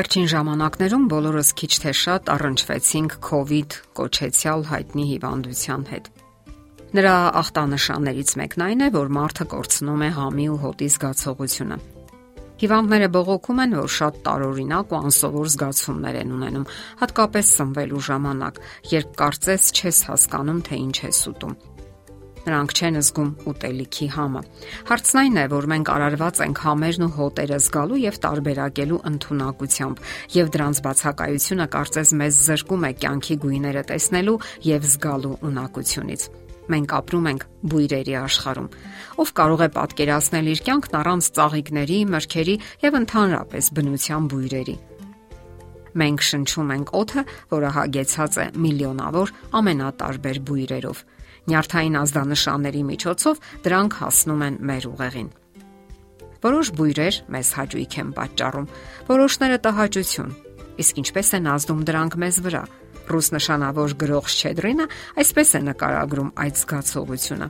Վերջին ժամանակներում բոլորս քիչ թե շատ առնչվեցինք իդ կոչեցյալ հայտնի հիվանդության հետ։ Նրա ախտանշաններից մեկն այն է, որ մարդը կորցնում է համի ու հոտի զգացողությունը։ Հիվանդները բողոքում են, որ շատ տարօրինակ ու անսովոր զգացումներ են ունենում, հատկապես սնվելու ժամանակ, երբ կարծես չես հասկանում, թե ինչ ես ուտում նրանք չեն զգում ուտելիքի համը։ Հարցն այն է, որ մենք արարված ենք համերն ու հոտերը զգալու եւ տարբերակելու ընտունակությամբ, եւ դրանց բացակայությունը կարծես մեզ զրկում է կյանքի գույները տեսնելու եւ զգալու ունակությունից մենք ապրում ենք բույրերի աշխարհում։ Ով կարող է պատկերացնել իր կյանքն առանց ծաղիկների, մրգերի եւ ընդհանրապես բնության բույրերի։ Մենք շնչում ենք օդը, որը հագեցած է միլիոնավոր ամենատարբեր բույրերով նյարդային ազդանշանների միջոցով դրանք հասնում են մեր ուղեղին։ Որոշ բույրեր մեզ հաճույք են պատճառում, որոշները տհաճություն։ Իսկ ինչպես են ազդում դրանք մեզ վրա։ Ռուս նշանավոր գրող Շչեդրինը այսպես է նկարագրում այդ զգացողությունը.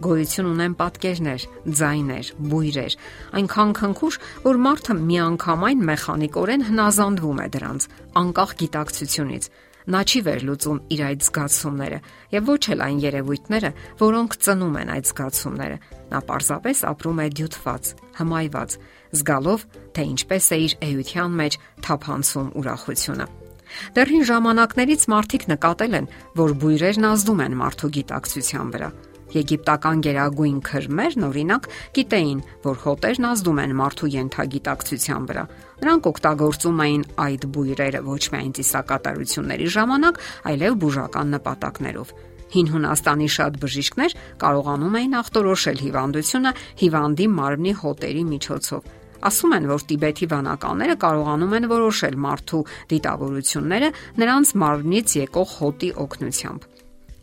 Գոյություն ունեն պատկերներ, ձայներ, բույրեր, այնքան քնքուշ, որ մարդը միանգամայն մեխանիկորեն հնազանդվում է դրանց, անկախ գիտակցությունից, Նա չի վերլուծում իր այդ զգացումները եւ ոչ էլ այն երևույթները, որոնք ծնում են այդ զգացումները։ Նա պարզապես ապրում է դյութված, հմայված, զգալով, թե ինչպես է իր էության մեջ թափանցում ուրախությունը։ Դեռ հին ժամանակներից մարդիկ նկատել են, որ բույրերն ազդում են մարդու գիտակցության վրա Եգիպտական գերագույն քրմերն օրինակ գիտեին, որ հոտերն ազդում են մարդու յենթագիտակցության վրա։ Նրանք օգտագործում էին այդ բույրերը ոչ միայն ծիսակատարությունների ժամանակ, այլև բուժական նպատակներով։ Հին Հունաստանի շատ բժիշկներ կարողանում էին ախտորոշել հիվանդությունը հիվանդի մարմնի հոտերի միջոցով։ Ասում են, որ Տիբեթի վանականները կարողանում են որոշել մարդու դիտավորությունները նրանց մարմնից եկող հոտի օգնությամբ։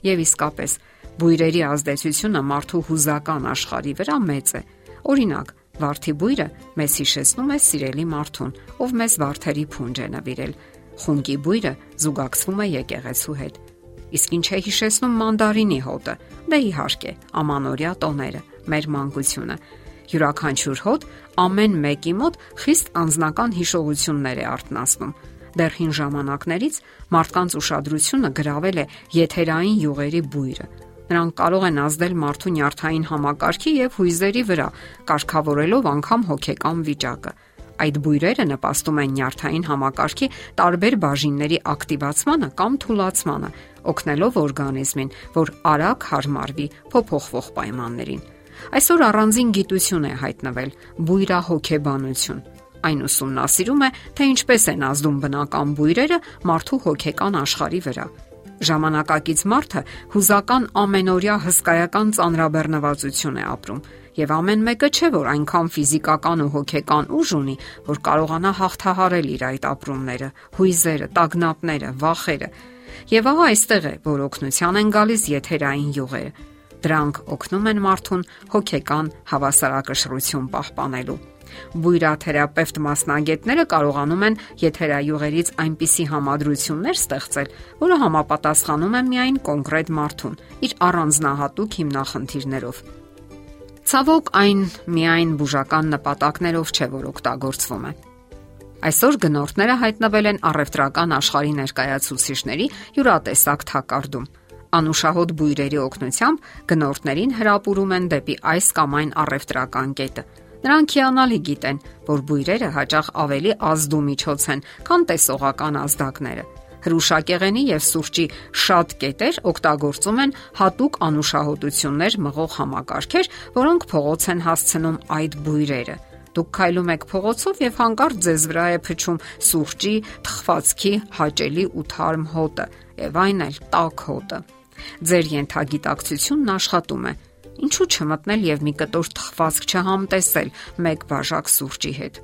Եվ իսկապես, Բույրերի ազդեցությունը մարդու հուզական աշխարհի վրա մեծ է։ Օրինակ, Վարդի բույրը մեզ հիշեցնում է սիրելի մարդուն, ով մեզ վարդերի փունջ է նվիրել։ Խունկի բույրը զուգակցվում է եկեղեցու հետ։ Իսկ ինչ է հիշեցնում մանդարինի հոտը։ Դե իհարկե, ամանորյա տոները, մեր մանկությունը։ Յուրաքանչյուր հոտ ամեն մեկի մոտ խիստ անznական հիշողություններ է արտնասնում դեռ հին ժամանակներից մարդկանց ուշադրությունը գրավել է եթերային յուղերի բույրը, Նրանք կարող են ազդել մարդու նյարդային համակարգի եւ հույզերի վրա, կարգավորելով անգամ հոգեկան վիճակը։ Այդ բույրերը նպաստում են նյարդային համակարգի տարբեր բաժինների ակտիվացմանը կամ թուլացմանը, օգնելով օրգանիզմին, որ արագ հարմարվի փոփոխվող պայմաններին։ Այսօր առանձին գիտություն է հայտնվել՝ բույրահոգեբանություն։ Այն ուսումնասիրում է, թե ինչպես են ազդում բնական բույրերը մարդու հոգեկան աշխարհի վրա Ժամանակակից մարդը հուզական ամենօրյա հսկայական ծանրաբեռնվածություն է ապրում, եւ ամեն մեկը չէ որ այնքան ֆիզիկական ու հոգեկան ուժ ունի, որ կարողանա հաղթահարել իր այդ ապրումները, հույզերը, տագնապները, վախերը։ Եվ ահա այստեղ է, որ օգնության են գալիս եթերային յուղերը։ Դրանք օգնում են մարդուն հոգեկան հավասարակշռություն պահպանելու։ Բույրաթերապևտ մասնագետները կարողանում են եթերայուղերից այնպիսի համադրություններ ստեղծել, որը համապատասխանում է միայն կոնկրետ մարդուն իր առանձնահատուկ հիմնախնդիրներով։ Ցավոք այն միայն բուժական նպատակներով չէ, որ օգտագործվում է։ Այսօր գնորդները հայտնվել են առևտրական աշխարհի ներկայացուցիչների յուրատեսակ թակարդում անուշահոտ բույրերի օգնությամբ գնորդներին հրապուրում են դեպի այս կամ այն առևտրական կետը։ Նրանք հիանալի գիտեն, որ բույրերը հաճախ ավելի ազդու միջոց են, քան տեսողական ազդակները։ Հրուշակեղենի եւ սուրճի շատ կետեր օգտագործում են հատուկ անուշահոտություններ մղող համակարգեր, որոնք փողոց են հասցնում այդ բույրերը։ Դուք քայլում եք փողոցով եւ հանկարծ ձեզ վրա է փչում սուրճի, թխվածքի հաճելի ու թարմ հոտը, եւ այն էլ տաք հոտը։ Ձեր յենթագիտակցությունն աշխատում է Ինչու չմտնել եւ մի կտոր թխվածք չհամտեսել մեկ բաժակ սուրճի հետ։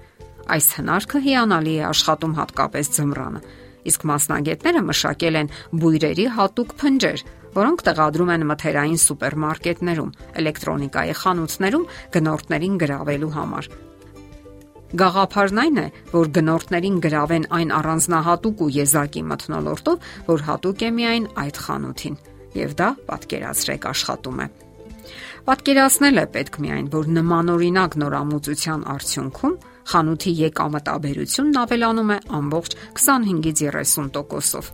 Այս հնարքը հիանալի է աշխատում հատկապես ձմռանը։ Իսկ մասնագետները մշակել են բույրերի հատուկ փնջեր, որոնք տեղադրում են մթերային սուպերմարկետներում, էլեկտրոնիկայի խանութներում գնորդներին գրավելու համար։ Գաղափարն այն է, որ գնորդներին գրավեն այն առանձնահատուկ ու եզակի մթնոլորտով, որ հատուկ է միայն այդ խանութին։ Եվ դա պատկերացրեք աշխատում է։ Պատկերացնել է պետք միայն, որ նմանօրինակ նորամուծության արդյունքում խանութի եկամտաբերությունն ավելանում է ամբողջ 25-ից 30%-ով։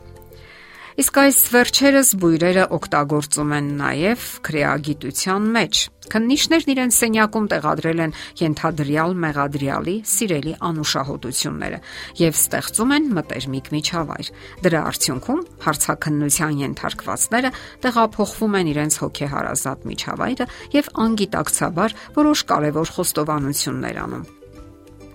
Իսկ այս վերջերս բույրերը օգտագործում են նաև քրեագիտության մեջ։ Քննիչներն իրենց սենյակում տեղադրել են ենթադրյալ մեղադրյալի սիրելի անուշահոտությունները եւ ստեղծում են մտերմիկ միջավայր։ Դրա արդյունքում հարցաքննության ենթարկվածները տեղափոխվում են իրենց հոգեհարազատ միջավայրը եւ անգիտակցաբար որոշ կարևոր խոստովանություններ անում։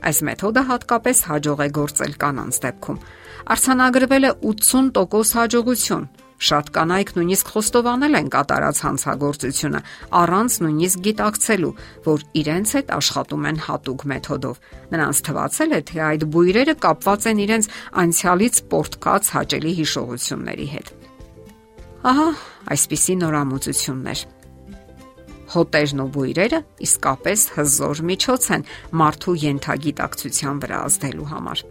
Այս մեթոդը հատկապես հաջող է գործել կանանց դեպքում Արցանագրվել է 80% հաջողություն։ Շատ կանայք նույնիսկ խոստովանել են կատարած հանցագործությունը առանց նույնիսկ գիտակցելու, որ իրենց հետ աշխատում են հատուկ մեթոդով։ Նրանց թվացել է, թե այդ բույրերը կապված են իրենց անցյալից պորտկած հաճելի հիշողությունների հետ։ Ահա, այսպիսի նորամուծություններ։ Հոտերն ու բույրերը իսկապես հզոր միջոց են մարդու յենթագիտակցության վրա ազդելու համար։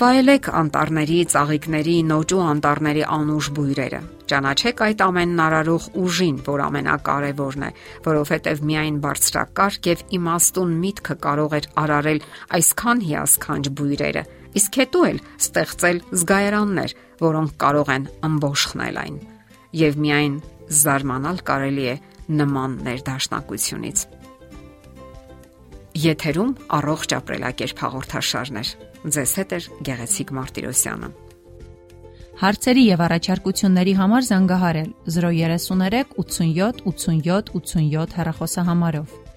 Վայելեք անտառների, ծաղիկների, նոճու անտառների անուշ բույրերը։ Ճանաչեք այդ ամենն արարող ուժին, որ ամենակարևորն է, որովհետև միայն բարձրակարգ եւ իմաստուն միտքը կարող էր արարել այսքան հիասքանչ բույրերը, իսկ հետո էլ ստեղծել զգայարաններ, որոնք կարող են ամբողջնել այն։ Եվ միայն զարմանալ կարելի է նման ներդաշնակությունից։ Եթերում առողջ ապրելակերպ հաղորդաշարներ։ Ձեզ հետ է Գեղեցիկ Մարտիրոսյանը։ Հարցերի եւ առաջարկությունների համար զանգահարել 033 87 87 87 հեռախոսահամարով։